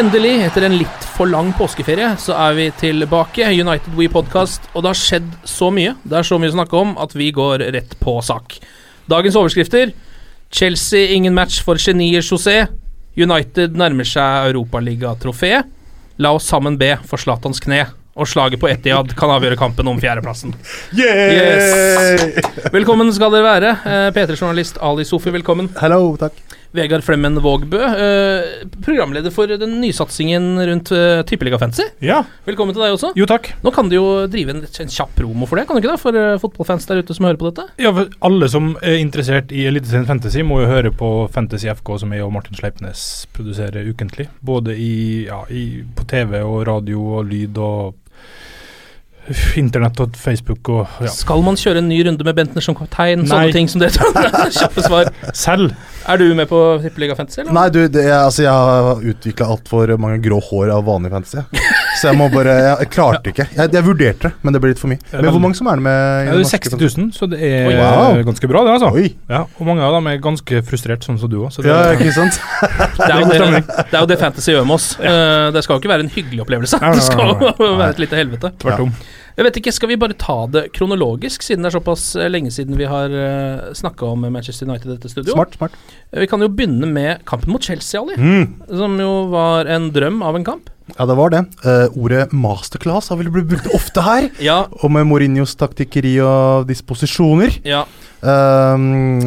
Endelig, etter en litt for lang påskeferie, så er vi tilbake. United We Podcast. Og det har skjedd så mye. Det er så mye å snakke om at vi går rett på sak. Dagens overskrifter. Chelsea ingen match for geniet José. United nærmer seg Europaligatrofé. La oss sammen be for Zlatans kne. Og slaget på Etiad kan avgjøre kampen om fjerdeplassen. Yes! Velkommen skal dere være. Eh, P3-journalist Ali Sofi, velkommen. Hello, takk. Vegard Flemmen Vågbø, eh, programleder for den nysatsingen rundt eh, Tippeliga Fantasy. Ja, Velkommen til deg også. jo takk. Nå kan du jo drive en, en kjapp promo for det, kan du ikke det? For eh, fotballfans der ute som hører på dette. Ja, for Alle som er interessert i Eliteserien Fantasy, må jo høre på Fantasy FK, som jeg og Martin Sleipnes produserer ukentlig. Både i, ja, i, på TV og radio og lyd og internett og Facebook og ja. Skal man kjøre en ny runde med Bentner som kaptein? Sånne ting som det. Kjappe svar. Selv. Er du med på Tippeliga Fantasy, eller? Nei, du, det, altså, jeg har utvikla altfor mange grå hår av vanlig fantasy. Så jeg må bare Jeg, jeg klarte ikke. Jeg, jeg vurderte det, men det ble litt for mye. Men hvor mange som er det med? i Ja, det er norske 60 000, så det er wow. ganske bra, det, altså. Oi. Ja, og mange av dem er ganske frustrert, sånn som du òg. Ja, ikke sant? Det er, jo det, det er jo det Fantasy gjør med oss. Eh, det skal jo ikke være en hyggelig opplevelse. Nei, nei, Det skal nei, nei. jo være et lite helvete. Tvert om. Jeg vet ikke, Skal vi bare ta det kronologisk, siden det er såpass eh, lenge siden vi har uh, snakka om Manchester United i dette studio? Smart, smart. Eh, Vi kan jo begynne med kampen mot Chelsea, Ali. Mm. Som jo var en drøm av en kamp. Ja, det var det. Uh, ordet masterclass har vel blitt brukt ofte her. Ja, Og med Mourinhos taktikkeri og disposisjoner. ja, Um,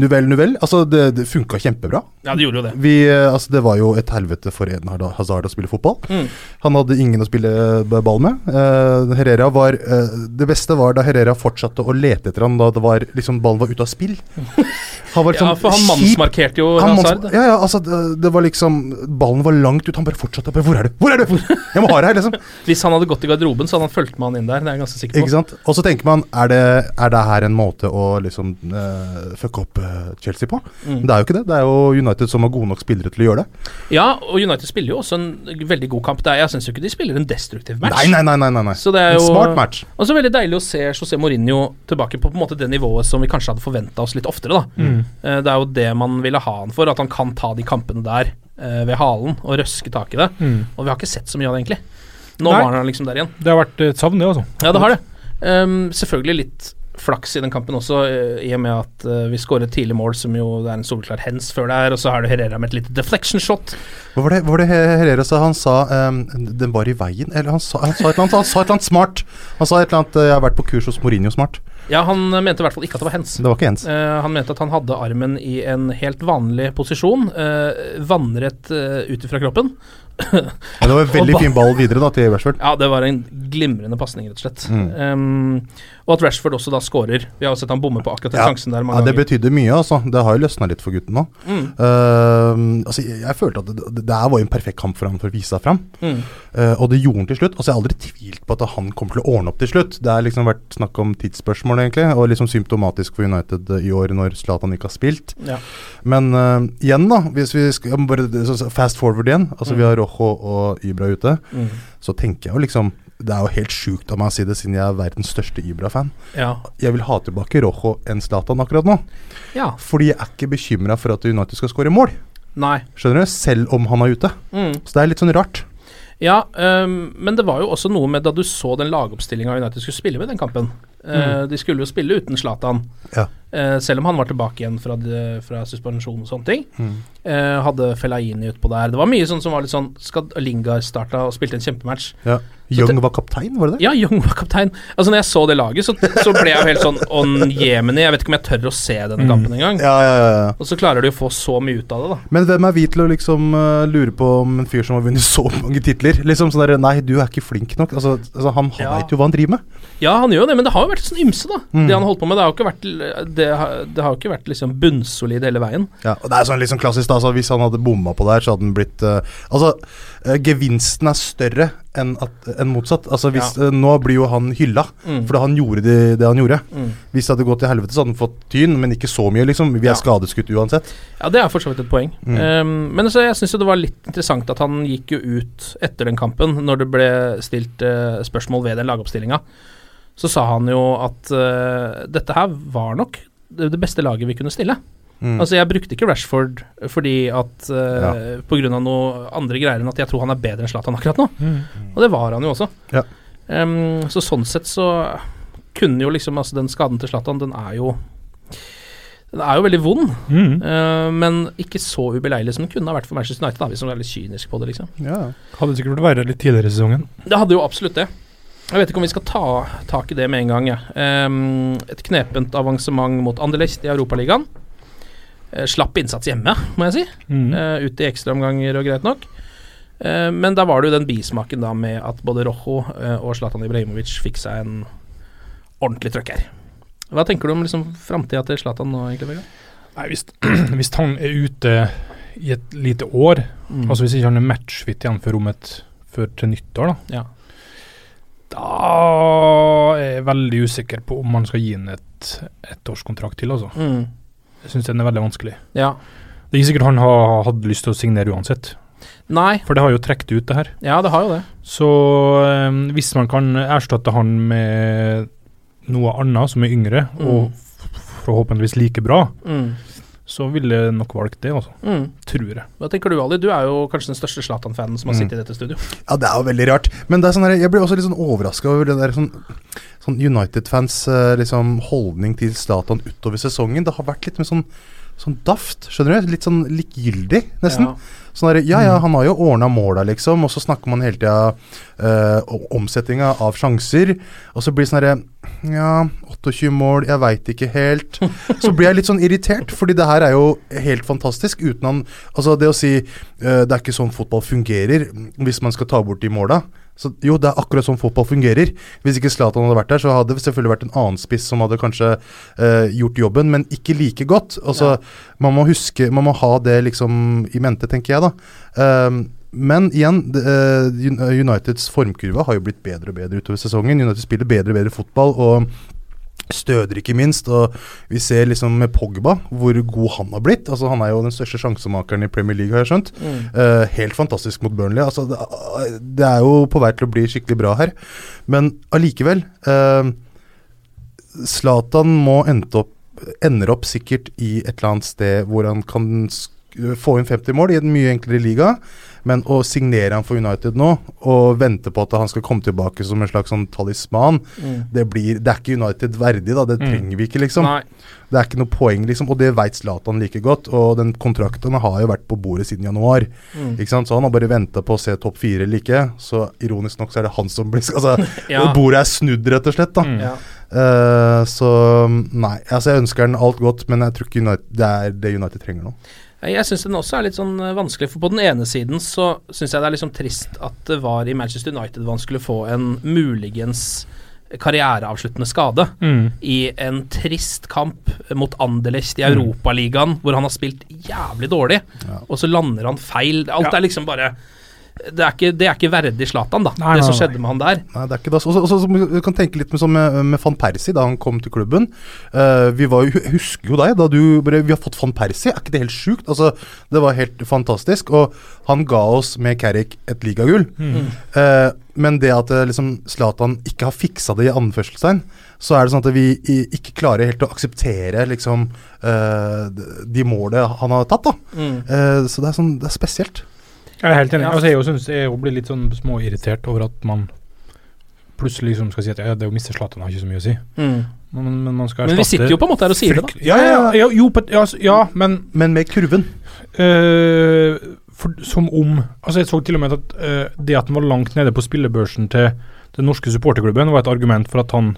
nuvel, nuvel. Altså, det, det funka kjempebra. ja det gjorde jo det. Vi, eh, altså, det var jo et helvete for Eden Hazard å spille fotball. Mm. Han hadde ingen å spille ball med. Uh, Herrera var uh, Det beste var da Herrera fortsatte å lete etter han da det var, liksom, ballen var ute av spill. Han var Ja, for han kjip- mannsmarkerte jo han Hazard. Ja, ja, altså, det, var liksom Ballen var langt ut. Han bare fortsatte. Bare, hvor er du? Hvor er du? Jeg må ha det her, liksom. Hvis han hadde gått i garderoben, så hadde han fulgt med han inn der. Det er jeg ganske sikker på. Ikke sant? Og så tenker man, er det, er det her en måte å liksom uh, fucke opp uh, Chelsea på? Mm. Det er jo ikke det. Det er jo United som har gode nok spillere til å gjøre det. Ja, og United spiller jo også en veldig god kamp. Det er, jeg syns jo ikke de spiller en destruktiv match. Nei, nei, nei. nei, nei, nei. Så det er En jo smart match. Og så veldig deilig å se José Mourinho tilbake på, på en måte det nivået som vi kanskje hadde forventa oss litt oftere. da Mm. Eh, Det er jo det man ville ha han for, at han kan ta de kampene der eh, ved halen og røske tak i det. Mm. Og vi har ikke sett så mye av det, egentlig. Nå Nei. var han liksom der igjen. Det har vært et savn, det, altså. Ja, det har det. Um, selvfølgelig litt flaks i den kampen også, eh, i og med at eh, vi skårer et tidlig mål som jo det er en soleklar hens før det er og så har du Herrera med et lite deflection shot. Hva var det, hva var det Herrera sa? Han sa um, den var i veien, eller han sa, han sa, et eller annet, han sa et eller annet smart. Han sa et eller annet 'Jeg har vært på kurs hos Mourinho smart'. Ja, han mente i hvert fall ikke at det var hens. Det var ikke hens. Uh, han mente at han hadde armen i en helt vanlig posisjon, uh, vannrett uh, ut fra kroppen. Men det var en veldig fin ball videre da til Rashford. Ja, det var en glimrende pasning, rett og slett. Mm. Um, og at Rashford også da skårer. Vi har jo sett han bomme på akkurat den Ja, sjansen der Ja, Det ganger. betydde mye, altså. Det har jo løsna litt for gutten nå. Mm. Uh, altså, jeg, jeg følte at det, det, der var en perfekt kamp for han for å vise seg fram. Mm. Uh, og det gjorde han til slutt. Altså, jeg har aldri tvilt på at han kommer til å ordne opp til slutt. Det har liksom vært snakk om tidsspørsmål egentlig. Og liksom symptomatisk for United eh, i år når Zlatan ikke har spilt. Ja. Men uh, igjen, da. Hvis vi skal bare fast forward igjen. Altså. Vi har Rojo og Ibra ute. Mm. Så tenker jeg jo liksom Det er jo helt sjukt av meg å si det, siden jeg er verdens største Ibra-fan. Ja. Jeg vil ha tilbake Rojo enn Zlatan akkurat nå. ja. Fordi jeg er ikke bekymra for at United skal skåre mål. Nei. Skjønner du? Selv om han er ute. Mm. Så det er litt sånn rart. Ja, um, men det var jo også noe med da du så den lagoppstillinga United skulle spille med den kampen. Eh, de skulle jo spille uten Zlatan, Ja. eh, selv om han var tilbake igjen fra, fra suspensjon og sånne ting. Mm. Eh, hadde Fellaini utpå der. Det var mye sånn som var litt sånn Skal Lingard starta og spilte en kjempematch? Ja. Young var kaptein, var det det? Ja, Young var kaptein. Altså Når jeg så det laget, så, så ble jeg jo helt sånn On Yemeni. Jeg vet ikke om jeg tør å se denne Mm. kampen engang. Ja, ja, ja, ja. Og så klarer de å få så mye ut av det, da. Men hvem er vi til å liksom uh, lure på om en fyr som har vunnet så mange titler? Liksom sånn der, Nei, du er ikke flink nok. Altså, altså Han, veit jo hva han driver med. Ja, han gjør det, men det har jo vært sånn ymse, da. Mm. Det han har holdt på med. Det har jo ikke vært Det har, det har ikke vært liksom bunnsolid hele veien. Ja, og det er sånn sånn klassisk da, altså, Hvis han hadde bomma på der, så hadde han blitt uh, Altså, uh, gevinsten er større enn en motsatt. Altså, hvis, eh, Nå blir jo han hylla, Mm. fordi han gjorde det, det han gjorde. Mm. Hvis det hadde gått til helvete, så hadde han fått tyn, men ikke så mye, liksom. Vi er Ja. skadeskutt uansett. Ja, det er for så vidt et poeng. Mm. Um, men altså, jeg syns jo det var litt interessant at han gikk jo ut etter den kampen, når det ble stilt spørsmål ved den lagoppstillinga. Så sa han jo at uh, dette her var nok det, beste laget vi kunne stille. Mm. Altså Jeg brukte ikke Rashford fordi at uh, Ja. På grunn av noe andre greier enn at jeg tror han er bedre enn Zlatan akkurat nå. Og det var han jo også. Ja. Um, så sånn sett så kunne jo liksom Altså den skaden til Zlatan, den er jo Den er jo veldig vond. Mm. Uh, men ikke så ubeleilig som den kunne ha vært for Manchester United, da, hvis man er litt kynisk på det, liksom. Ja. Hadde sikkert vært verre litt tidligere i sesongen. Det hadde jo absolutt det. Jeg vet ikke om vi skal ta tak i det med en gang. Ja. Um, et knepent avansement mot Anderlecht i Europaligaen. Uh, slapp innsats hjemme, må jeg si. Mm. Uh, ut i ekstraomganger og greit nok. Uh, men da var det jo den bismaken da med at både Rojo og Zlatan Ibrahimovic fikk seg en ordentlig trøkk her. Hva tenker du om liksom framtida til Zlatan nå, egentlig? Nei, hvis, hvis han er ute i et lite år, Mm. altså hvis ikke han er matchfit igjen før om et før til nyttår, da Ja. Da er jeg veldig usikker på om man skal gi ham et ettårskontrakt til, altså. Mm. Jeg syns den er veldig vanskelig. ja. Det er ikke sikkert han har hadde lyst til å signere uansett, Nei. for det har jo trukket ut, det her. Ja, det har jo det. Så um, hvis man kan erstatte han med noe annet som er yngre, Mm. og forhåpentligvis like bra, Mm. Så ville jeg nok valgt det, altså. Mm. Tror jeg. Hva tenker du, Ali? Du er jo kanskje den største Zlatan-fanen som har Mm. sittet i dette studio. Ja, det er jo veldig rart. Men det er sånn her, jeg blir også litt sånn overraska over det der sånn, sånn United-fans eh, liksom holdning til Zlatan utover sesongen. Det har vært litt med sånn, sånn daft, skjønner du? Litt sånn likegyldig, nesten. Ja. Sånn der, ja ja, han har jo ordna måla, liksom, og så snakker man hele tida uh, om omsetninga av sjanser. Og så blir det sånn herre Ja, 28 mål, jeg veit ikke helt. Så blir jeg litt sånn irritert, fordi det her er jo helt fantastisk uten han Altså, det å si uh, det er ikke sånn fotball fungerer hvis man skal ta bort de måla. Så jo, det er akkurat sånn fotball fungerer. Hvis ikke Zlatan hadde vært der, så hadde det selvfølgelig vært en annen spiss som hadde kanskje eh, gjort jobben, men ikke like godt. Altså, Man må huske Man må ha det liksom i mente, tenker jeg, da. Um, men igjen, eh, Uniteds formkurve har jo blitt bedre og bedre utover sesongen. United spiller bedre og bedre fotball. og Støder ikke minst, og vi ser liksom med Pogba hvor god han har blitt. Altså Han er jo den største sjansemakeren i Premier League, har jeg skjønt. Mm. Uh, helt fantastisk mot Burnley. Altså det, det er jo på vei til å bli skikkelig bra her. Men allikevel eh, Zlatan må ende opp, ender opp sikkert i et eller annet sted hvor han kan få inn 50 mål i en mye enklere liga. Men å signere han for United nå, og vente på at han skal komme tilbake som en slags sånn talisman, Mm. det, blir, det er ikke United verdig. da, Det Mm. trenger vi ikke, liksom. Nei. Det er ikke noe poeng, liksom, og det veit Zlatan like godt. Og den kontrakten har jo vært på bordet siden januar. Mm. Ikke sant? Så han har bare venta på å se topp fire eller ikke. Så ironisk nok så er det han som blir Altså, Ja. bordet er snudd, rett og slett. da. Mm. Ja. Uh, så nei, altså jeg ønsker den alt godt, men jeg tror ikke United, det er det United trenger nå. Jeg syns den også er litt sånn eh, vanskelig, for på den ene siden så syns jeg det er liksom trist at det var i Manchester United man skulle få en muligens karriereavsluttende skade Mm. i en trist kamp mot Anderlecht i Mm. Europaligaen, hvor han har spilt jævlig dårlig, Ja. og så lander han feil. Alt Ja. er liksom bare det, er ikke, det er ikke verdig Zlatan, da. Nei, det som nei. skjedde med han der. Nei, det er ikke det. Også, også, også, du kan tenke litt med, med, med van Persie da han kom til klubben. Uh, vi var husker jo deg da du bare Vi har fått van Persie, er ikke det helt sjukt? Altså, det var helt fantastisk. Og han ga oss med Carrick et ligagull. Mm. Uh, men det at eh, liksom Zlatan ikke har fiksa det i anførselstegn, så er det sånn at vi i, ikke klarer helt å akseptere liksom uh, de- målene han har tatt. da Mm. Eh, Så det er sånn, det er spesielt. Jeg er helt enig. Altså, jeg synes jeg blir litt sånn småirritert over at man plutselig liksom skal si at ja, det å miste Zlatan har ikke så mye å si. Mm. Men, men man skal Men vi sitter jo på en måte her og sier det, da. Ja, ja, ja, jo, på, ja, ja, men Men med kurven. øh, for, Som om Altså, jeg så til og med at øh, det at han var langt nede på spillebørsen til den norske supporterklubben, var et argument for at han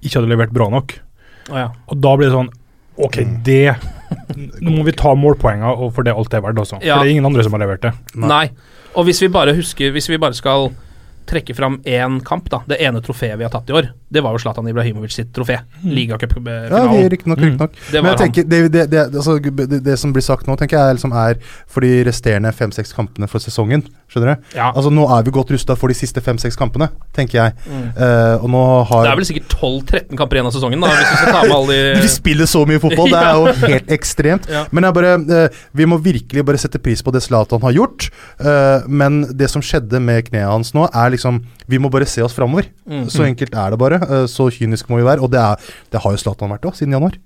ikke hadde levert bra nok. Oh, ja. Og da blir det sånn OK, det Nå må vi ta målpoengene for det alt det er verdt, altså. Ja. For det er ingen andre som har levert det. Nei. Og hvis vi bare husker Hvis vi bare skal trekke fram én kamp, da. Det ene trofeet vi har tatt i år, det var jo Zlatan Ibrahimovic sitt trofé. Ja, vi, Ligacupfinalen. riktignok, Mm. riktignok. Det Men jeg tenker, det, det, det, altså, det, det som blir sagt nå, tenker jeg liksom er for de resterende fem-seks kampene for sesongen. Skjønner du? Ja. Altså Nå er vi godt rusta for de siste fem-seks kampene, tenker jeg. Mm. Uh, og nå har Det er vel sikkert 12-13 kamper igjen av sesongen, da, hvis vi skal ta med alle de Vi spiller så mye fotball, det er jo helt ekstremt. Ja. Men jeg bare, uh, vi må virkelig bare sette pris på det Zlatan har gjort. Uh, men det som skjedde med kneet hans nå, er liksom Vi må bare se oss framover. Mm. Så enkelt er det bare. eh, så kynisk må vi være. Og det, er, det har jo Zlatan vært òg, siden januar.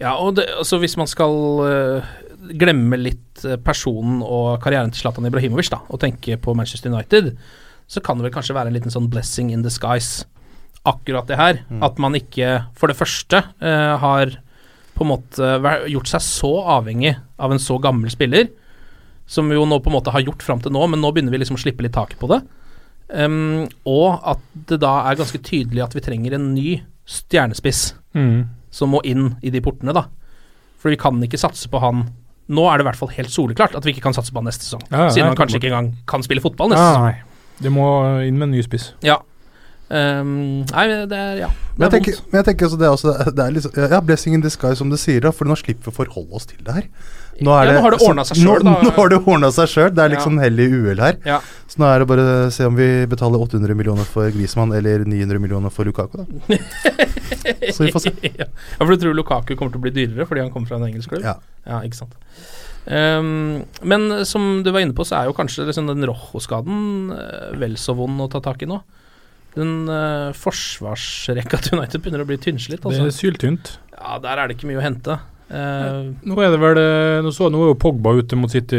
Ja, og det, altså hvis man skal eh, glemme litt eh, personen og karrieren til Zlatan Ibrahimovic, da, og tenke på Manchester United, så kan det vel kanskje være en liten sånn blessing in disguise, akkurat det her. At man ikke, for det første, uh, har på en måte gjort seg så avhengig av en så gammel spiller, som vi jo nå på en måte har gjort fram til nå, men nå begynner vi liksom å slippe litt taket på det. Em, og at det da er ganske tydelig at vi trenger en ny stjernespiss Mm. som må inn i de portene, da. For vi kan ikke satse på han Nå er det i hvert fall helt soleklart at vi ikke kan satse på han neste sesong. Ja, siden han kanskje ikke engang kan spille fotball neste ja, sesong. nei. Det må inn med en ny spiss. Ja. Ehm, nei, det er Ja. Det Men jeg tenker, men jeg tenker altså det er, også, det er liksom, ja, blessing in disguise, som du sier, da, for nå slipper vi å forholde oss til det her. Nå, Ja, nå har det så- ordnet seg selv, nå, da. Nå har det ordna seg sjøl. Det er Ja. liksom hell i uhell her. Ja. Så nå er det bare å se om vi betaler 800 millioner for Grismann eller 900 millioner for Lukaku, da. Så vi får se. ja, for du tror Lukaku kommer til å bli dyrere fordi han kommer fra en engelsk klubb? Ja. Ja, ikke sant. Um, men som du var inne på, så er jo kanskje liksom den Rojo-skaden eh, vel så vond å ta tak i nå. Den uh, forsvarsrekka til United begynner å bli tynnslitt. Det Altså. er syltynt. Ja, der er det ikke mye å hente. Uh, Nå er det vel eh, Nå så nå er jo Pogba ute mot City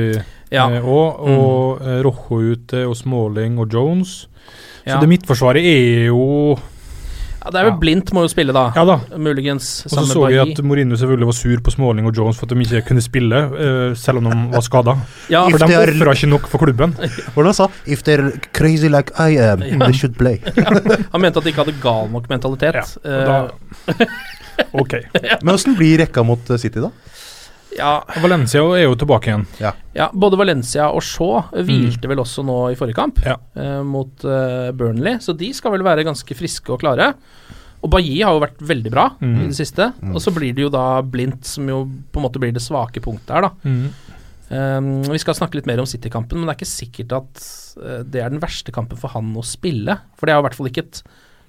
ja. eh, og, og eh, Rojo ute, og Smalling og Jones. ja. Så det midtforsvaret er jo ja, det er vel ja. Blindt må jo spille, da. Ja da. Muligens Og så så vi at Mourinho selvfølgelig var sur på Småling og Jones for at de ikke kunne spille, uh, selv om de var skada. Ja, For de ofra ikke nok for klubben. Hvordan sa If they're crazy like I am, they should play. han mente at de ikke hadde gal nok mentalitet. Ja, og Eh, da, ok. Men åssen blir rekka mot eh, City, da? Ja, Valencia er jo tilbake igjen. ja, både Valencia og Shaw hvilte vel også nå i forrige kamp Ja. eh, mot eh, Burnley, så de skal vel være ganske friske og klare. Og Bailly har jo vært veldig bra Mm. i det siste. Og så blir det jo da Blindt som jo på en måte blir det svake punktet her, da. Mm. Um, vi skal snakke litt mer om City-kampen, men det er ikke sikkert at eh, det er den verste kampen for han å spille. For det er jo i hvert fall ikke et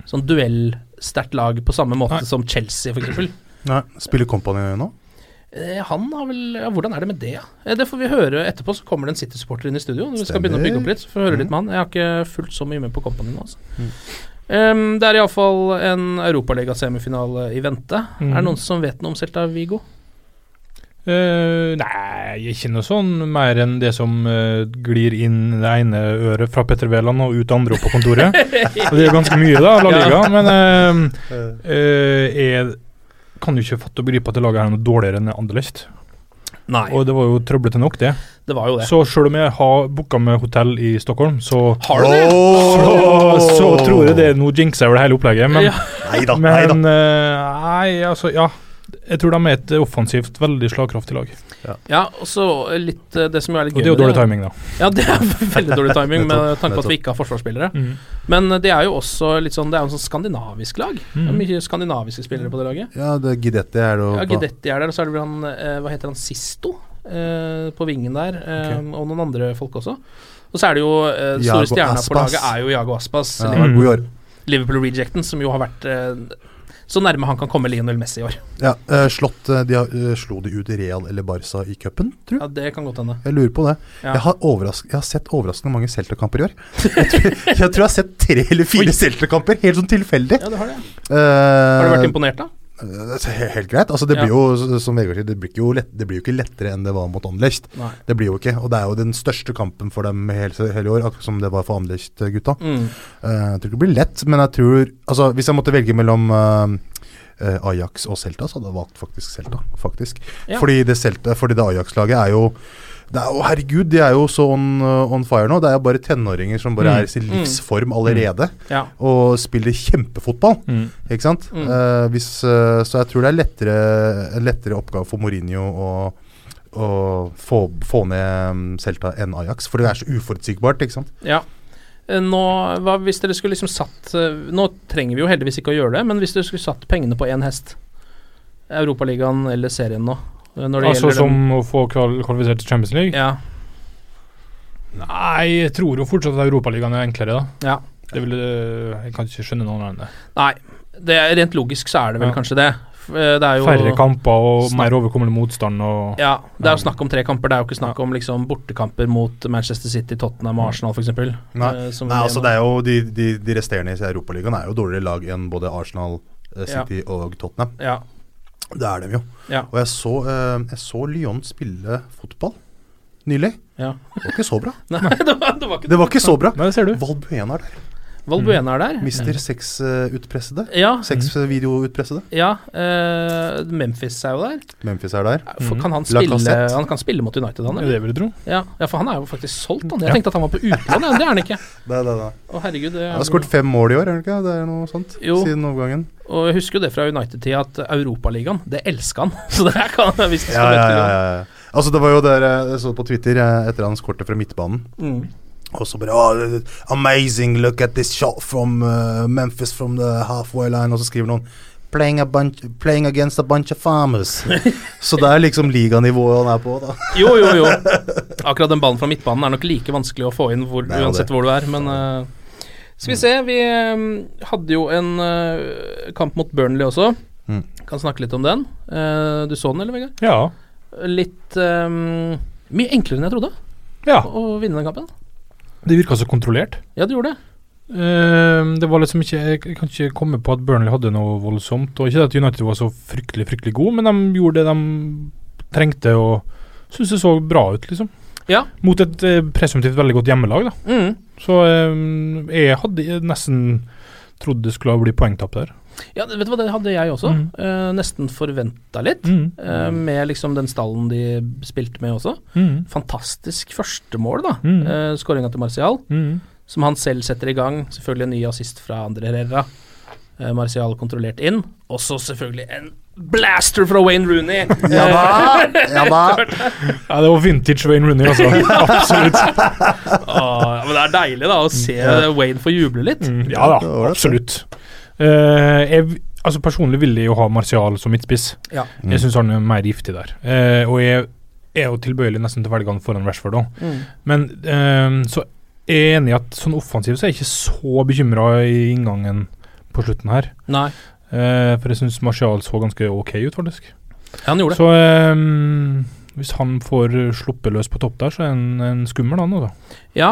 sånn duellsterkt lag på samme måte Nei. som Chelsea, f.eks. Nei, Spiller Company nå? Eh, han har vel ja, Hvordan er det med det? Eh, det får vi høre etterpå. Så kommer det en City-supporter inn i studio. Vi skal begynne å bygge opp litt. Så får vi høre litt med han. Jeg har ikke fulgt så mye med på Company nå. Altså. Um, det er iallfall en europaligasemifinale i vente. Mm. Er det noen som vet noe om Celta Vigo? Uh, nei, ikke noe sånn mer enn det som uh, glir inn det ene øret fra Petter Wæland og ut det andre opp på kontoret. ja. det er ganske mye, da, La Liga. Men uh, uh, jeg kan jo ikke fatte og begripe at det laget her er noe dårligere enn Anderlecht. Nei, Og det var jo trøblete nok, det. det var jo det. Så selv om jeg har booka med hotell i Stockholm, så Har du det? så, så tror jeg det er noe jinxer over det hele opplegget. Men, Ja. neida, men neida. Uh, nei, altså, ja. Jeg tror de er et offensivt, veldig slagkraftig lag. Ja, og så litt eh, det som er litt Og det er jo dårlig timing, da. Ja, det er veldig dårlig timing med tanke på at vi ikke har forsvarsspillere. Mm. Men eh, det er jo også litt sånn Det er jo en sånn skandinavisk lag. Det er Mm. mye skandinaviske spillere på det laget. Ja, det er Gidetti er det Ja, Gidetti er der, og så er det vel han eh, Hva heter han? Sisto? eh, på vingen der, eh, og noen andre folk også. Og så er det jo eh, store stjerna på laget er jo Jago Aspas. Ja, Liverpool, mm. Liverpool Rejecten, som jo har vært så nærme han kan komme Lionel Messi i år. Ja, uh, slått eh, de eh, Slo de ut Real eller Barca i cupen, tror du? Ja, det kan godt hende. Jeg lurer på det. Ja. Jeg, har jeg har sett overraskende mange Celta-kamper i år. Jeg tror jeg, tror jeg har sett tre eller fire Celta-kamper, helt sånn tilfeldig. Ja, det har det. Uh, Har du vært imponert, da? Helt greit. Altså, det blir jo, som Vegard sier, det blir, jo lett, det blir jo ikke lettere enn det var mot Anderlecht. Det blir jo ikke. Og det er jo den største kampen for dem hele, hele år, akkurat som det var for Anderlecht-gutta. Mm. Uh, jeg tror ikke det blir lett, men jeg tror Altså, hvis jeg måtte velge mellom eh, Ajax og Celta, så hadde jeg valgt faktisk Celta. Faktisk. Ja. Fordi det, Celta, fordi det Ajax-laget er jo er å, Herregud, de er jo så on, on fire nå. Det er jo bare tenåringer som bare Mm. er i sin livsform allerede. Ja. Og spiller kjempefotball. Mm. Ikke sant? Mm. Eh, hvis, uh, så jeg tror det er lettere, lettere oppgave for Mourinho å, å få, få ned um, Celta enn Ajax. For det er så uforutsigbart, ikke sant. Ja. Eh, Nå, hva hvis dere skulle liksom satt eh, Nå trenger vi jo heldigvis ikke å gjøre det, men hvis dere skulle satt pengene på én hest, Europaligaen eller serien nå eh, Altså som som å få kval kvalifisert til Champions League? Ja. Nei, jeg tror jo fortsatt at Europaligaen er enklere, da. ja. Det vil, øh, jeg kan ikke skjønne noe annet enn det. Nei, det er, rent logisk så er det vel Ja. kanskje det. Eh, Det er jo Færre kamper og Snakk- mer overkommelig motstand og Ja, det er jo snakk om tre kamper. Det er jo ikke snakk om liksom bortekamper mot Manchester City, Tottenham og Arsenal f.eks. Nei, Eh, Nei altså det er jo De, de, de resterende i Europaligaen er jo dårligere lag enn både Arsenal, City Ja. Og Tottenham. Ja. Det er dem jo. Ja. Og jeg så, eh, jeg så Lyon spille fotball nylig. ja. Det var ikke så bra. Nei, det var, det var ikke Det var ikke så bra. Nei, det ser du. Valbuena er der. Valbuena er der. Mister seks eh, utpressede. Ja, Sexvideoutpressede. ja Uh, Memphis er jo der. Memphis er der. For, kan han spille Han kan spille mot United, han? Det vil jeg tro. Ja, ja, for han er jo faktisk solgt, han. Jeg Ja. tenkte at han var på utlån, det er han ikke. Det, det, det. Å, herregud. Det Han har skåret fem mål i år, er det ikke? Det er noe sånt Jo. siden overgangen. Og jeg husker jo det fra United-tida at Europaligaen, det elska han. Så det her kan hvis det skal ja, ja, ja, ja. Altså Det var jo der eh, jeg så på Twitter eh, etter han skårte fra midtbanen. Mm. Og så bare oh, Amazing, look at this shot from uh, Memphis from the halfway line. Og så skriver noen Playing, a bunch, playing against a bunch of farmers. så det er liksom liganivået han er på, da. Jo, jo, jo. Akkurat den ballen fra midtbanen er nok like vanskelig å få inn hvor, uansett det. hvor du er, men uh, Skal vi se, vi um, hadde jo en uh, kamp mot Burnley også. Mm. Kan snakke litt om den. Eh, du så den, eller, Vegard? Ja. Litt um, Mye enklere enn jeg trodde ja. å vinne den kampen. Det virka så kontrollert. Ja, det gjorde det. Uh, det var liksom ikke Jeg kan ikke komme på at Burnley hadde noe voldsomt. Og ikke at United var så fryktelig fryktelig god, men de gjorde det de trengte, og syntes det så bra ut, liksom. Ja. Mot et eh, presumptivt veldig godt hjemmelag, da. Mm. Så eh, jeg hadde nesten trodd det skulle bli poengtap der. Ja, vet du hva, det hadde jeg også. Mm. Uh, nesten forventa litt. Mm. Uh, med liksom den stallen de spilte med også. Mm. Fantastisk førstemål, da. Mm. Uh, Skåringa til Martial. Mm. som han selv setter i gang. Selvfølgelig en ny assist fra Andre Herrera. Eh, Martial kontrollert inn. Også selvfølgelig en blaster fra Wayne Rooney! Ja da! Ja da. Ja, det var vintage Wayne Rooney, altså. Absolutt. Åh, men det er deilig da å se Wayne få juble litt. Mm, ja da, absolutt. Eh, jeg, altså Personlig vil jeg jo ha Martial som midtspiss. Ja. Mm. Jeg syns han er mer giftig der. Eh, og jeg er jo tilbøyelig nesten til å velge han foran Rashford òg. Mm. Men eh, så er jeg enig i at sånn offensivt så er jeg ikke så bekymra i inngangen på slutten her. Nei, Eh, for jeg syns Martial så ganske ok ut, faktisk. Ja, han gjorde det. Så hvis han får sluppet løs på topp der, så er han en skummel, han altså. Ja,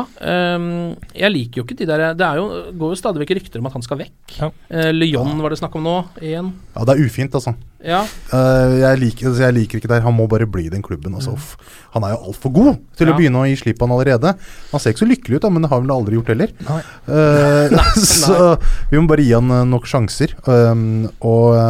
um, jeg liker jo ikke de der Det er jo, går jo stadig vekk rykter om at han skal vekk. Ja. Uh, Lyon var det snakk om nå, igjen. Ja, det er ufint, altså. Ja, Uh, jeg, liker, altså, jeg liker ikke det her. Han må bare bli i den klubben. Altså. Mm. Han er jo altfor god til Ja. å begynne å gi slipp på han allerede. Han ser ikke så lykkelig ut, da, men det har han vel aldri gjort heller. Nei. Eh, så vi må bare gi han nok sjanser. Um, og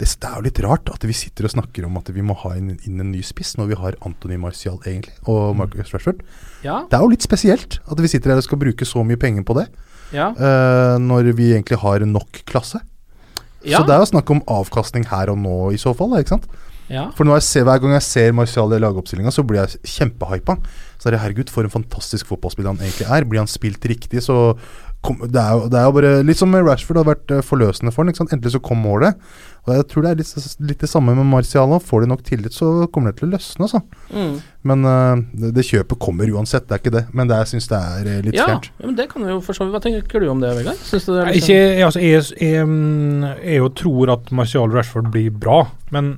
det, det er jo litt rart at vi sitter og snakker om at vi må ha inn, inn en ny spiss når vi har Anthony Martial egentlig, og Marcus Rashford. ja, Det er jo litt spesielt at vi sitter her og skal bruke så mye penger på det, ja. uh, når vi egentlig har nok klasse. ja. Så det er jo snakk om avkastning her og nå i så fall, ikke sant? Ja. For når jeg ser, hver gang jeg ser Martial i lagoppstillinga, så blir jeg kjempehypa. Så er det herregud, for en fantastisk fotballspiller han egentlig er. Blir han spilt riktig, så kom, det, er jo, det er jo bare Litt som Rashford, har vært eh, forløsende for han. Ikke sant? Endelig så kom målet. Og jeg tror det er litt, litt det samme med Martial nå. Får de nok tillit, så kommer det til å løsne, altså. Mm. Men uh, det, det kjøpet kommer uansett, det er ikke det. Men det, jeg syns det er eh, litt Ja, fjernt. ja, men det kan vi jo for så vidt. Hva tenker du om det, Vegard? Syns du det er Nei, liksom Ikke, altså, jeg, jeg, jeg, jeg jo tror at Martial Rashford blir bra, men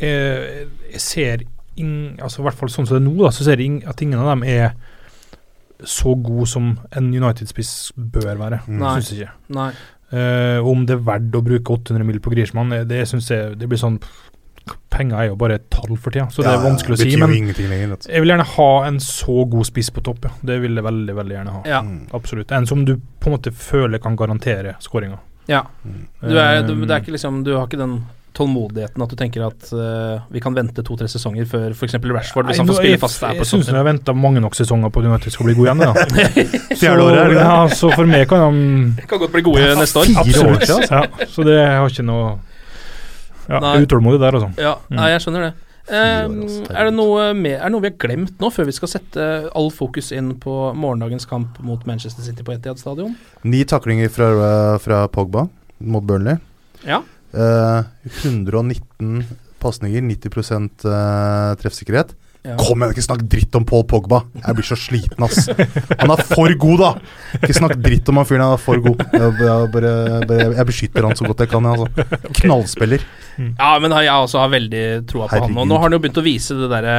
jeg, jeg ser ing, altså, I hvert fall sånn som det er nå, da, så ser jeg ing, at ingen av dem er så god som en United-spiss bør være. Mm. Nei. Synes jeg ikke. Nei. Uh, om det er verdt å bruke 800 mill. på Griezmann, det, det syns jeg det blir sånn Penger er jo bare et tall for tida, så det er vanskelig å si. Men lenger. jeg vil gjerne ha en så god spiss på topp, ja. Det vil jeg veldig veldig gjerne ha. Ja. Mm. Absolutt. En som du på en måte føler kan garantere skåringa. ja. Mm. Du, er, du, det er ikke liksom, du har ikke den tålmodigheten at du tenker at uh, vi kan vente to-tre sesonger før f.eks. Rashford, hvis han får spille fast, er Jeg på syns jeg har venta mange nok sesonger på at United skal bli gode igjen. Da. Fjerde året, er det? Ja, så for meg kan de Kan godt bli gode neste år. Absolutt. år. Ja, så det jeg har ikke noe Ja, Nei. utålmodig der, altså. Ja, Mm. nei, jeg skjønner det. Um, er, det noe med, er det noe vi har glemt nå, før vi skal sette all fokus inn på morgendagens kamp mot Manchester City på Etihad stadion? Ni taklinger fra, fra Pogba mot Burnley. Ja. Eh, 119 pasninger, 90 uh, treffsikkerhet. Ja. Kom igjen, ikke snakk dritt om Paul Pogba! Jeg blir så sliten, ass. Han er for god, da! Ikke snakk dritt om han fyren, han er for god. Jeg, bare, bare, jeg beskytter han så godt jeg kan, jeg, altså. Knallspiller. Ja, men jeg også har veldig troa på han. Og nå har han jo begynt å vise det derre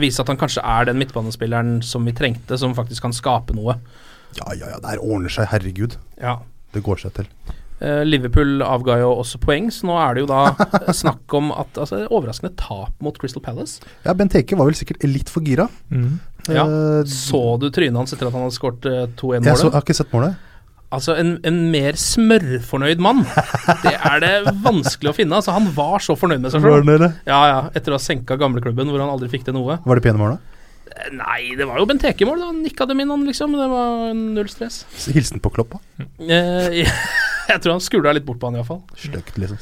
Vise at han kanskje er den midtbanespilleren som vi trengte, som faktisk kan skape noe. Ja, ja, ja, det her ordner seg, herregud. Ja. Det går seg til. Eh, Liverpool avga jo også poeng, så nå er det jo da snakk om at altså, Overraskende tap mot Crystal Palace. Ja, Bent Heke var vel sikkert litt for gira. Mm. Ja. Eh, Så du trynet hans etter at han hadde skåret eh, jeg, så, 2-1-målet? jeg har ikke sett målet. Altså, en, en mer smørfornøyd mann, det er det vanskelig å finne. Altså, han var så fornøyd med seg det? Ja, ja, etter å ha senka gamleklubben hvor han aldri fikk til noe. Var det pene mål, da? Nei, det var jo Benteke-mål, da. Han nikka dem inn, han, liksom. Det var null stress. Hilsen på Kloppa? Eh, Eh, jeg tror han skula litt bort på han, iallfall. Stygt, liksom.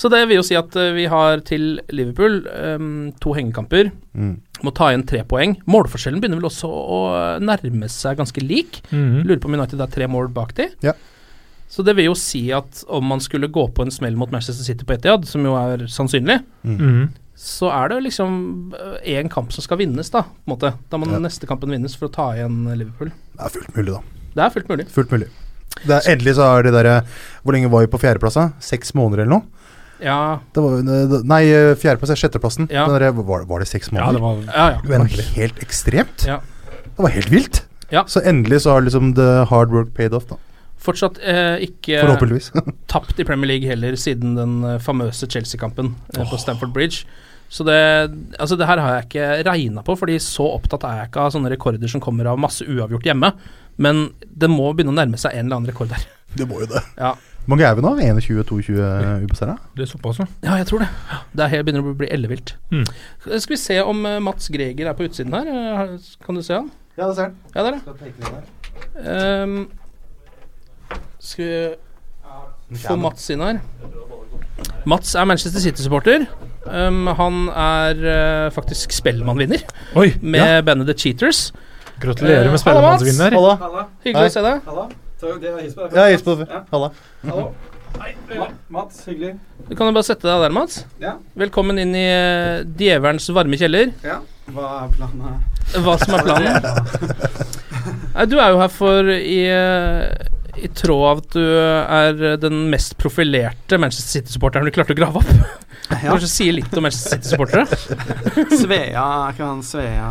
Så det vil jo si at eh, vi har til Liverpool um, to hengekamper. Mm. Må ta igjen tre poeng. Målforskjellen begynner vel også å nærme seg ganske lik. Mhm. Lurer på om United er tre mål bak de. Ja. Så det vil jo si at om man skulle gå på en smell mot Manchester City på Etihad, som jo er sannsynlig, Mhm. så er det liksom én kamp som skal vinnes, da. På en måte. Da må Ja. neste kampen vinnes for å ta igjen Liverpool. Det er fullt mulig, da. Det er fullt mulig. Fullt mulig. Det er, endelig så er det derre Hvor lenge var vi på fjerdeplass? Seks måneder eller noe? Ja, Det var, nei, fjerdeplass er sjetteplassen. Ja. Der, var, var det seks måneder? Ja, det var ja. ja. det var helt ekstremt. Ja. Det var helt vilt. Ja. Så endelig så har liksom the hard work paid off, da. Fortsatt eh, ikke Forhåpentligvis. tapt i Premier League heller siden den eh, famøse Chelsea-kampen eh, på Stamford Bridge. Så det, altså det her har jeg ikke regna på, Fordi så opptatt er jeg ikke av sånne rekorder som kommer av masse uavgjort hjemme. Men det må begynne å nærme seg en eller annen rekord der. det må jo det. Ja, Hvor mange er vi nå? 21-22 ubeseiret? Det er såpass, ja. ja jeg tror det. Det er helt, begynner å bli ellevilt. Mm. Skal vi se om eh, Mats Greger er på utsiden her. Eh, Kan du se han? Ja, det ser den. Ja, der, ja. Ehm, skal vi få Mats inn her? Mats er Manchester City-supporter. Um, han er eh, faktisk Spellemannvinner Oi! med bandet The Cheaters. Gratulerer Eh, med hallo, Mats. spellemannsvinner. Halla. Hyggelig Hei. å se deg. Ja, hils på det. Halla. Mats, hyggelig. Du kan jo bare sette deg der, Mats. Ja. Velkommen inn i uh, djevelens varme kjeller. Ja. Hva er planen her? Hva som er planen? Nei, du er jo her for i eh, i tråd av at du er den mest profilerte Manchester City-supporteren du klarte å grave opp. Ja. Kanskje si litt om Manchester City-supportere? Svea, er ikke han Svea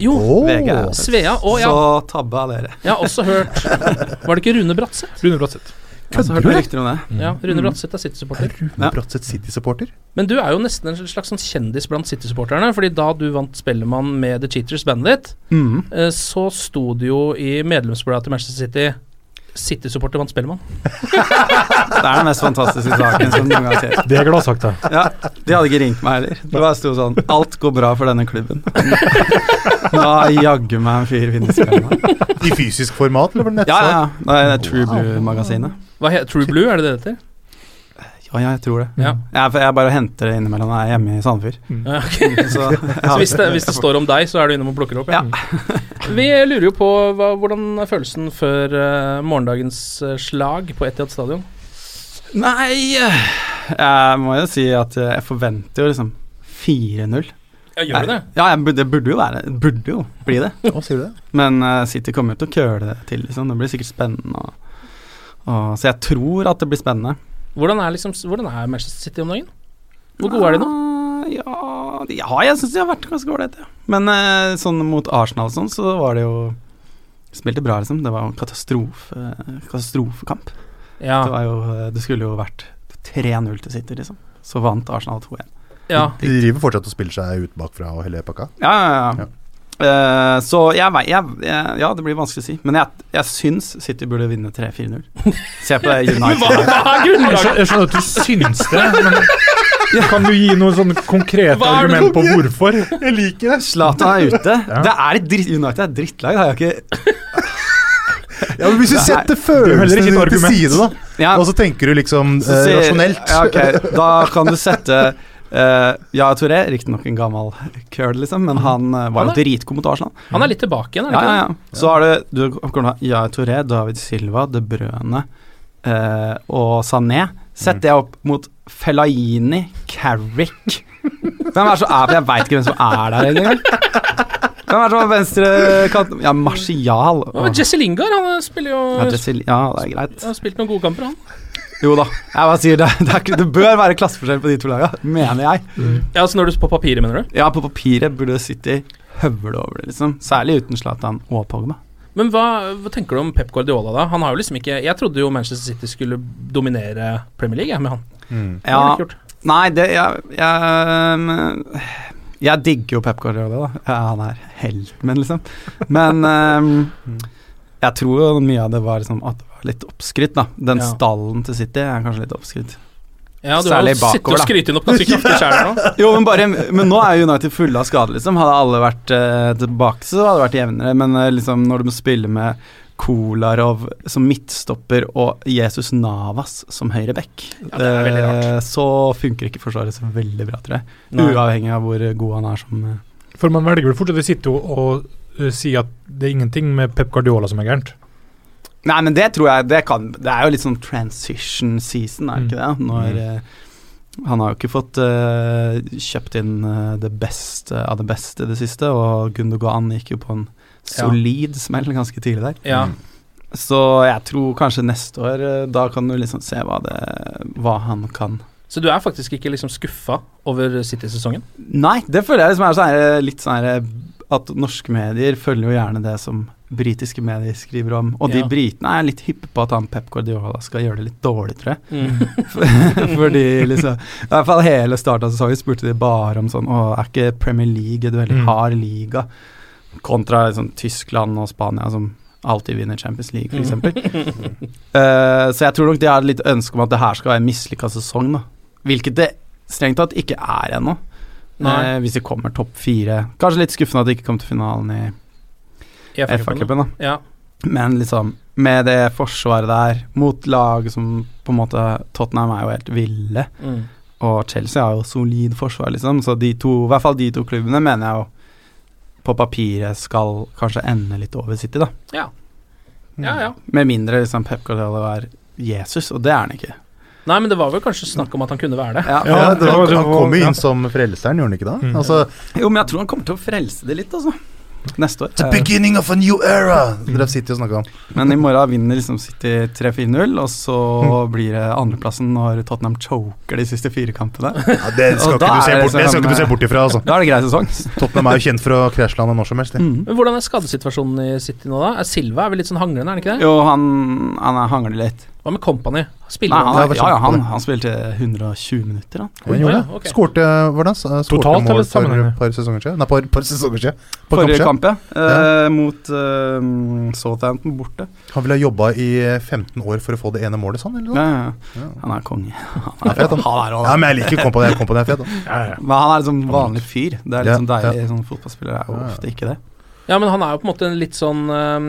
Jo, oh. VG? Svea. Og, ja. Så tabba dere. Jeg har også hørt Var det ikke Rune Bratseth? Rune Bratseth. Hørt du, rykter om det. Ja, Rune Bratseth er City-supporter. Rune Bratseth City-supporter. Men du er jo nesten en slags sånn kjendis blant City-supporterne. Fordi da du vant Spellemann med The Cheaters bandet ditt, Mm. eh, så sto det jo i medlemsbladet til Manchester City City-supporter vant Spellemann. Det er den mest fantastiske saken som noen gang har skjedd. Det er gladsagt, da. Ja, de hadde ikke ringt meg heller. Det bare sto sånn Alt går bra for denne klubben. Nå har jaggu meg en fyr vunnet Spellemann. I fysisk format, eller var det Ja, ja. ja. Det er True Blue-magasinet. Hva heter True Blue, er det det det heter? Ja, jeg tror det. Ja. Jeg, for jeg bare henter det innimellom når jeg er hjemme i Sandefjord. Mm. Okay. Så, Så hvis det, hvis det står om deg, så er du innom og plukker det opp? Ja. Vi lurer jo på hva, hvordan er følelsen før uh, morgendagens eh, slag på Etiad stadion? Nei Jeg må jo si at jeg forventer jo liksom 4-0. Ja, gjør du det? Ja, jeg, det burde jo være Det burde jo bli det. Hva sier du det? Men uh, City kommer jo til å køle det til, liksom. Det blir sikkert spennende. Og, og, så jeg tror at det blir spennende. Hvordan er, liksom, hvordan er Manchester City om dagen? Hvor gode er de nå? Ah, Ja, ja jeg syns de har vært ganske ålreite. Ja. Men eh, sånn mot Arsenal og sånn, så var det jo Spilte bra, liksom. Det var jo en katastrofe, katastrofekamp. Ja. Det, var jo, eh, det skulle jo vært 3-0 til City, liksom. Så vant Arsenal 2-1. Ja. De driver fortsatt og spiller seg ut bakfra og hele pakka. Ja, ja, ja. Eh, så jeg vei- jeg, jeg, Ja, det blir vanskelig å si. Men jeg, jeg syns City burde vinne 3-4-0. Se på det Men hva, hva er Jeg grunnlaget? skjønner, jeg skjønner at du syns det, men kan du gi noe sånn konkret argument på hvorfor? Jeg liker det! Zlatan er ute. Ja. Det er et dritt, United er et drittlag. Det har jeg ikke Ja, men Hvis du er- setter er følelsene dine til side, da, ja, og så tenker du liksom eh, rasjonelt Ja, okay. Da kan du sette uh, Ja, Touré, riktignok en gammel køl, liksom, men han uh, var jo dritgod mot Arsenal. Han er litt tilbake igjen, er Ja, det ja, ikke ja. Så har du Du kommer til å ha Ja Touré, David Silva, De Brøne uh, og Sané. Sett det opp mot Fellaini, Carrick Hvem er så er Jeg veit ikke hvem som er der engang. Hvem er så venstre venstrekant Ja, Martial. det? Jesse Lingard, han spiller jo Ja, Jesse- ja, det er greit. Han har spilt noen gode kamper, han. Jo da, jeg bare sier det. Det, er, det bør være klasseforskjell på de to lagene, mener jeg. Ja, altså når du på papiret, mener du? Ja, på papiret burde City høvle over det, liksom. Særlig uten Zlatan og Pogba. Men hva, hva tenker du om Pep Guardiola, da? Han har jo liksom ikke Jeg trodde jo Manchester City skulle dominere Premier League, jeg, med han. Mm. Ja, det nei, det Jeg, jeg, jeg digger jo Pep Guardiola, da. Ja, han er helten min, liksom. Men um, jeg tror jo mye av det var liksom at det var litt oppskrytt, da. Den Ja. stallen til City er kanskje litt oppskrytt. Ja, du har Særlig jo sittet og skrytt opp ganske kraftig sjøl nå. Jo, men, bare, men nå er United fulle av skader, liksom. Hadde alle vært eh, tilbake, så hadde det vært jevnere. Men eh, liksom, når du må spille med Kolarov som midtstopper og Jesus Navas som høyre back, Ja, det er rart. eh, så funker ikke Forsvaret så veldig bra, tror jeg. Nei. Uavhengig av hvor god han er som eh, For man velger vel fortsatt å sitte og, og uh, si at det er ingenting med Pep Guardiola som er gærent. Nei, men det tror jeg Det, kan, det er jo litt sånn transition season, er det ikke det? Når Mm. eh, Han har jo ikke fått uh, kjøpt inn uh, det beste av det beste i det siste, og Gundogan gikk jo på en Ja. solid smell ganske tidlig der. Ja. Så jeg tror kanskje neste år Da kan du liksom se hva, det, hva han kan Så du er faktisk ikke liksom skuffa over City-sesongen? Nei, det føler jeg liksom er sånn her, litt sånn her at norske medier følger jo gjerne det som britiske medier skriver om. Og de Ja. britene er litt hyppe på at han Pep Guardiola skal gjøre det litt dårlig, tror jeg. Mm. Fordi liksom I hvert fall hele starten av sesongen spurte de bare om sånn Å, er ikke Premier League en veldig Mm. hard liga? Kontra liksom Tyskland og Spania som alltid vinner Champions League, f.eks. Mm. Uh, så jeg tror nok de har litt ønske om at det her skal være en mislykka sesong, da. Hvilket det strengt tatt ikke er ennå. Eh, hvis de kommer topp fire. Kanskje litt skuffende at de ikke kom til finalen I FA-cupen, da. Ja. Men liksom, med det forsvaret der, mot lag som på en måte Tottenham er jo helt ville, Mm. og Chelsea har jo solid forsvar, liksom. Så de to, i hvert fall de to klubbene, mener jeg jo på papiret skal kanskje ende litt over City, da. Ja. ja, ja. Med mindre liksom Pep Guardiola er Jesus, og det er han ikke. Nei, men det var vel kanskje snakk om at han kunne være det. Ja. Ja, det var, han kom jo inn som frelseren, gjorde han ikke da? Mm. Altså, Jo, men jeg tror han kommer til å frelse det litt, altså. Neste år. The beginning of a new era! Dere sitter og snakker om. Men i morgen vinner liksom City 3-4-0, og så blir det andreplassen når Tottenham choker de siste fire kampene. Ja, det skal ikke du se bort, det skal ikke du se bort ifra, altså. Da er det grei sesong. Tottenham er jo kjent for å krasjlande når som helst. Mm. Men Hvordan er skadesituasjonen i City nå, da? Er Silva er vel litt sånn hanglende, er han ikke det? Jo, han, han er hangler litt. Hva med Company? Nei, Spiller han, han? ja, ja, han, han spilte 120 minutter, han. Han gjorde Ja, okay. Skårte hvordan? Skårte Totalt mål eller for et par sesonger siden? Nei, par, par sesonger siden. Par Forrige kamp, ja. Eh, mot eh, Southampton borte. Han ville ha jobba i 15 år for å få det ene målet, sånn? Eller Ja, noe? ja, ja. Ja. Han er konge. Han er fet, han. Han er Ja, men jeg liker Company. Kompani er fet, da. Ja, ja. Men han er liksom vanlig fyr. Det er Ja, liksom deilig. ja. Sånn fotballspillere er jo Ja, ja. ofte ikke det. Ja, men han er jo på en måte litt sånn øhm,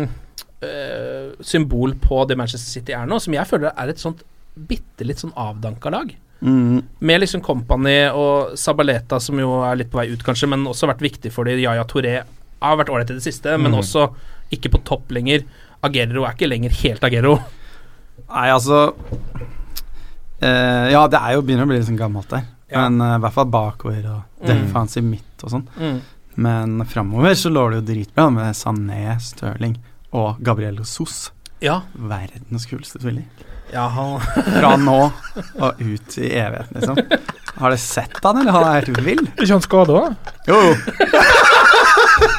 øh, symbol på det Manchester City er nå, som jeg føler er et sånt bitte litt sånn avdanka lag. Mm. Med liksom Company og Sabaleta, som jo er litt på vei ut, kanskje, men også vært viktig for dem. Yaya Touré har vært ålreit i det siste, men Mhm. også ikke på topp lenger. Agero er ikke lenger helt Agero. Nei, altså eh, Ja, det er jo begynner å bli litt sånn gammelt der. Ja. Men eh, i hvert fall bakover og Mm. defensive midt og sånn. Mm. Men framover så lå det jo dritbra med Sané, Stirling og Gabriel Sos. Ja. Verdens kuleste tvilling. Ja, han Fra nå og ut i evigheten, liksom. Har dere sett han, eller? Han er helt vill. Er ikke han skada, da? Jo, jo.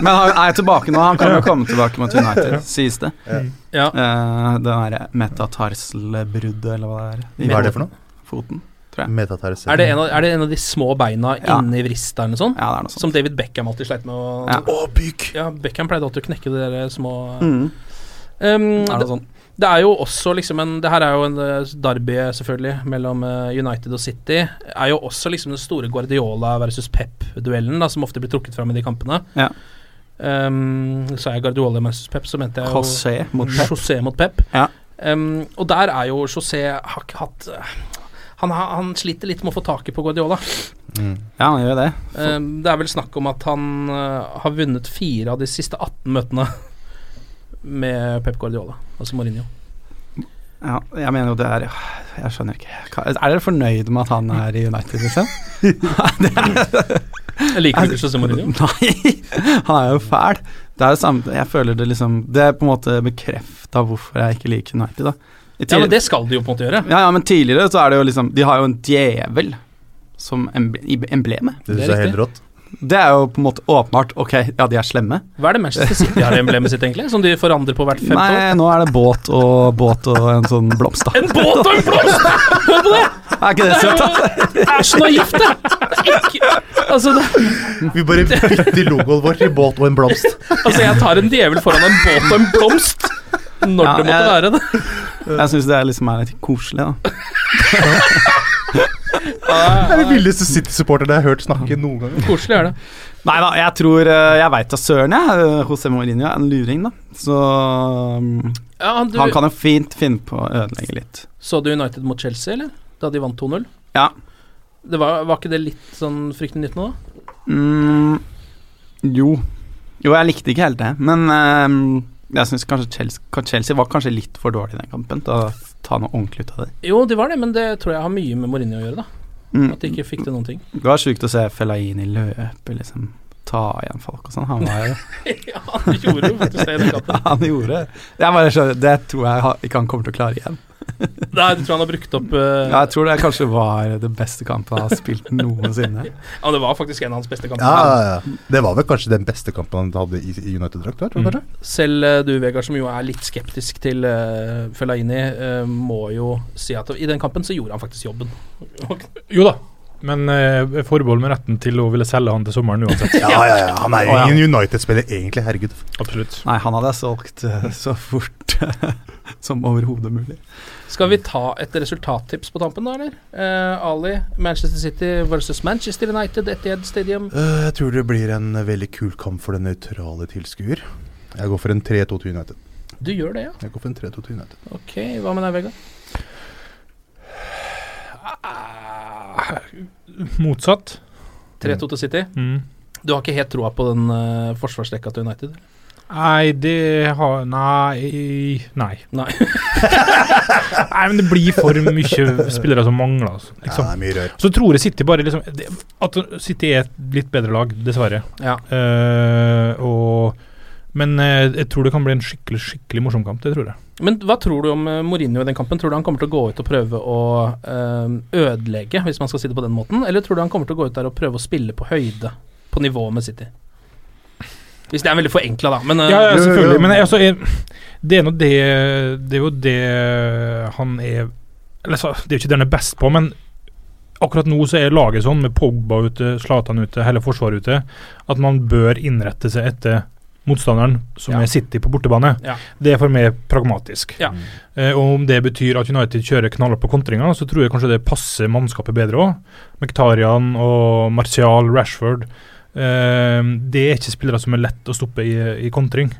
Men han er tilbake nå. Han kan jo komme tilbake mot United, sies det. Ja. Uh, det derre metatarselbruddet, eller hva det er. i Hva er det for noe? Foten, tror jeg. Metatarsel. Er det, en av, er det en av de små beina Ja. inni vrista eller noe sånt? Ja, det er noe sånt. Som David Beckham alltid sleit med å Ja. Å, byk! Ja, Beckham pleide alltid å knekke de der små Mm. Um, Er det, det sånn? det er jo også liksom en Det her er jo en eh, derby, selvfølgelig, mellom eh, United og City. Er jo også liksom den store Guardiola versus Pep-duellen, da som ofte blir trukket fram i de kampene. Ja. Um, så er Guardiola versus Pep, så mente jeg jo José mot Pep. José mot Pep. Ja. Um, og der er jo José har ikke hatt eh, han, han sliter litt med å få taket på Guardiola. Mm. Ja, han gjør det. For... det er vel snakk om at han eh, har vunnet fire av de siste 18 møtene med Pep Guardiola, altså Mourinho. Ja, jeg mener jo det er Jeg skjønner ikke. Er dere fornøyd med at han er i United, liksom? Jeg liker ikke José Mourinho. Nei, han er jo fæl. Det er det samme Jeg føler det liksom Det er på en måte bekrefta hvorfor jeg ikke liker United, da. Ja, men det skal de jo på en måte gjøre. ja, ja, men tidligere så er det jo liksom De har jo en djevel som emble, emblemet. Det syns jeg er helt rått. Det er jo på en måte åpenbart. Ok, ja, de er slemme. Hva er det Manchester City har i emblemet sitt, egentlig? Som de forandrer på hvert femte år? Nei, nå er det båt og båt og en sånn blomst, da. En båt og en blomst! Hør på det! Er ikke det søtt, da? Det er så naivt, det! Ikke, altså, det, Vi bare bytter logoen vår til båt og en blomst. altså, jeg tar en djevel foran en båt og en blomst. Når Ja, det måtte jeg- være det. Jeg syns det er liksom er litt koselig, da. Det er det villeste City-supporteren jeg har hørt snakke noen gang. Koselig er det. Nei da, jeg tror eh, Jeg veit da søren, jeg. Eh, José Mourinho er en luring, da. Så ja, han, du, han kan jo fint finne på å ødelegge litt. Så du United mot Chelsea, eller? Da de vant 2-0? Ja. Det var, var ikke det litt sånn fryktelig nytt nå, da? Mm, jo. Jo, jeg likte ikke helt det, men ehm, jeg syns kanskje Chelsea, Chelsea var kanskje litt for dårlig i den kampen til å ta noe ordentlig ut av det. Jo, de var det, men det tror jeg har mye med Mourinho å gjøre, da. Mm. At de ikke fikk til noen ting. Det var sjukt å se Fellaini løpe, liksom. Ta igjen folk og sånn. Han var jo ja, han gjorde jo faktisk det i den kampen. Han gjorde det. Jeg bare skjønner, det tror jeg ikke han kommer til å klare igjen. Nei, du tror han har brukt opp uh... Ja, jeg tror det kanskje var det beste kampen han har spilt noensinne. Ja, det var faktisk en av hans beste kamper. Ja, ja, ja. Det var vel kanskje den beste kampen han hadde i, i United-drakt? du? Selv uh, du, Vegard, som jo er litt skeptisk til uh, Fellaini, uh, må jo si at i den kampen så gjorde han faktisk jobben. Jo da, men eh, forbehold med retten til å ville selge han til sommeren uansett. Ja, ja, ja. Han er jo Å, ja. ingen United-spiller egentlig, herregud. Absolutt. Nei, han hadde jeg solgt eh, så fort som overhodet mulig. Skal vi ta et resultattips på tampen, da, eller? Eh, Ali, Manchester City versus Manchester United, Etiad Stadium. Øh, jeg tror det blir en veldig kul kamp for den nøytrale tilskuer. Jeg går for en 3-2 til United. Du gjør det, ja? Jeg går for en 3-2 til United. Ok, hva med deg, Vegard? Motsatt. 3-2 til City. Mm. Du har ikke helt troa på den uh, forsvarsrekka til United? Nei, det har Nei Nei. Nei. Nei, men det blir for mye spillere som mangler. altså, Ja, Liksom. det er mye rør. Så tror jeg City bare liksom det, At City er et litt bedre lag, dessverre. Ja. Uh, og, men eh, jeg tror det kan bli en skikkelig skikkelig morsom kamp. Det tror jeg. Men hva tror du om eh, Mourinho i den kampen? Tror du han kommer til å gå ut og prøve å eh, ødelegge, hvis man skal si det på den måten? Eller tror du han kommer til å gå ut der og prøve å spille på høyde, på nivå med City? Hvis det er veldig forenkla, da. Men eh, Ja, ja, selvfølgelig. Men altså, jeg, det er nå det Det er jo det han er Eller så, det er jo ikke det han er best på, men akkurat nå så er laget sånn, med Pogba ute, Zlatan ute, hele forsvaret ute, at man bør innrette seg etter motstanderen, som Ja. er City på bortebane. Ja. Det er for meg pragmatisk. Ja. Eh, og om det betyr at United kjører knaller på kontringer, så tror jeg kanskje det passer mannskapet bedre òg. Mektarian og Martial, Rashford. Eh, det er ikke spillere som er lett å stoppe i, i kontring.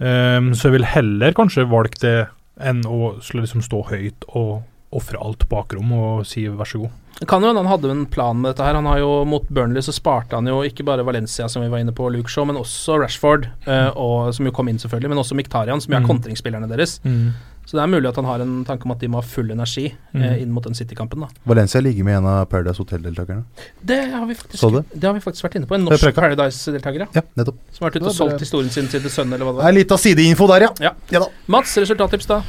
Um, så jeg vil heller kanskje valgt det enn å liksom stå høyt og ofre alt bakrom og si vær så god. Det kan jo hende han hadde en plan med dette her. Han har jo Mot Burnley så sparte han jo ikke bare Valencia, som vi var inne på, Luke Shaw, men også Rashford, eh, og, som jo kom inn, selvfølgelig, men også Miktarian, som jo er Mm. kontringsspillerne deres. Mm. Så det er mulig at han har en tanke om at de må ha full energi eh, Mm. inn mot den City-kampen. da Valencia ligger med en av Paradise Hotel-deltakerne. Det har vi faktisk Så? Det har vi faktisk vært inne på. En norsk. Paradise-deltaker, ja. Ja, nettopp. Som har vært ute og Det solgt historien sin til sønnen, eller hva det Det er var. litt av sideinfo der, ja. Ja. da. Mats, resultattips, da?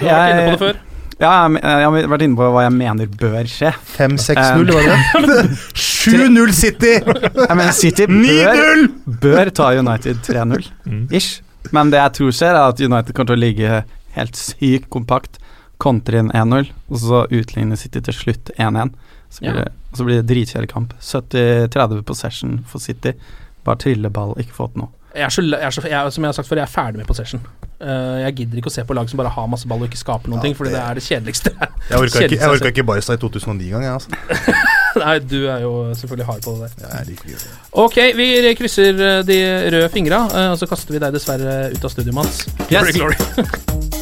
Du har vært inne på det før. Ja, jeg, har vært inne på hva jeg mener bør skje. 5-6-0, var det? 7-0 City! Jeg mener City bør, bør ta United 3-0, ish. Men det jeg tror skjer, er at United kommer til å ligge helt sykt kompakt, kontre inn 1-0, og så utligner City til slutt 1-1. Så blir Ja. så blir det dritkjedelig kamp. 70-30 possession for City. Bare trilleball, ikke fått noe. Jeg er så, jeg er så, jeg, som jeg har sagt før, jeg er ferdig med possession. Eh, jeg gidder ikke å se på lag som bare har masse ball og ikke skaper noen Ja, ting, fordi det- det er det kjedeligste. Jeg orka ikke, jeg orka ikke Barca i 2009 engang, jeg, altså. Nei, du er jo selvfølgelig hard på det der. Jeg er. Ok, vi krysser eh, de røde fingra, eh, og så kaster vi deg dessverre ut av studio, Mats. Yes.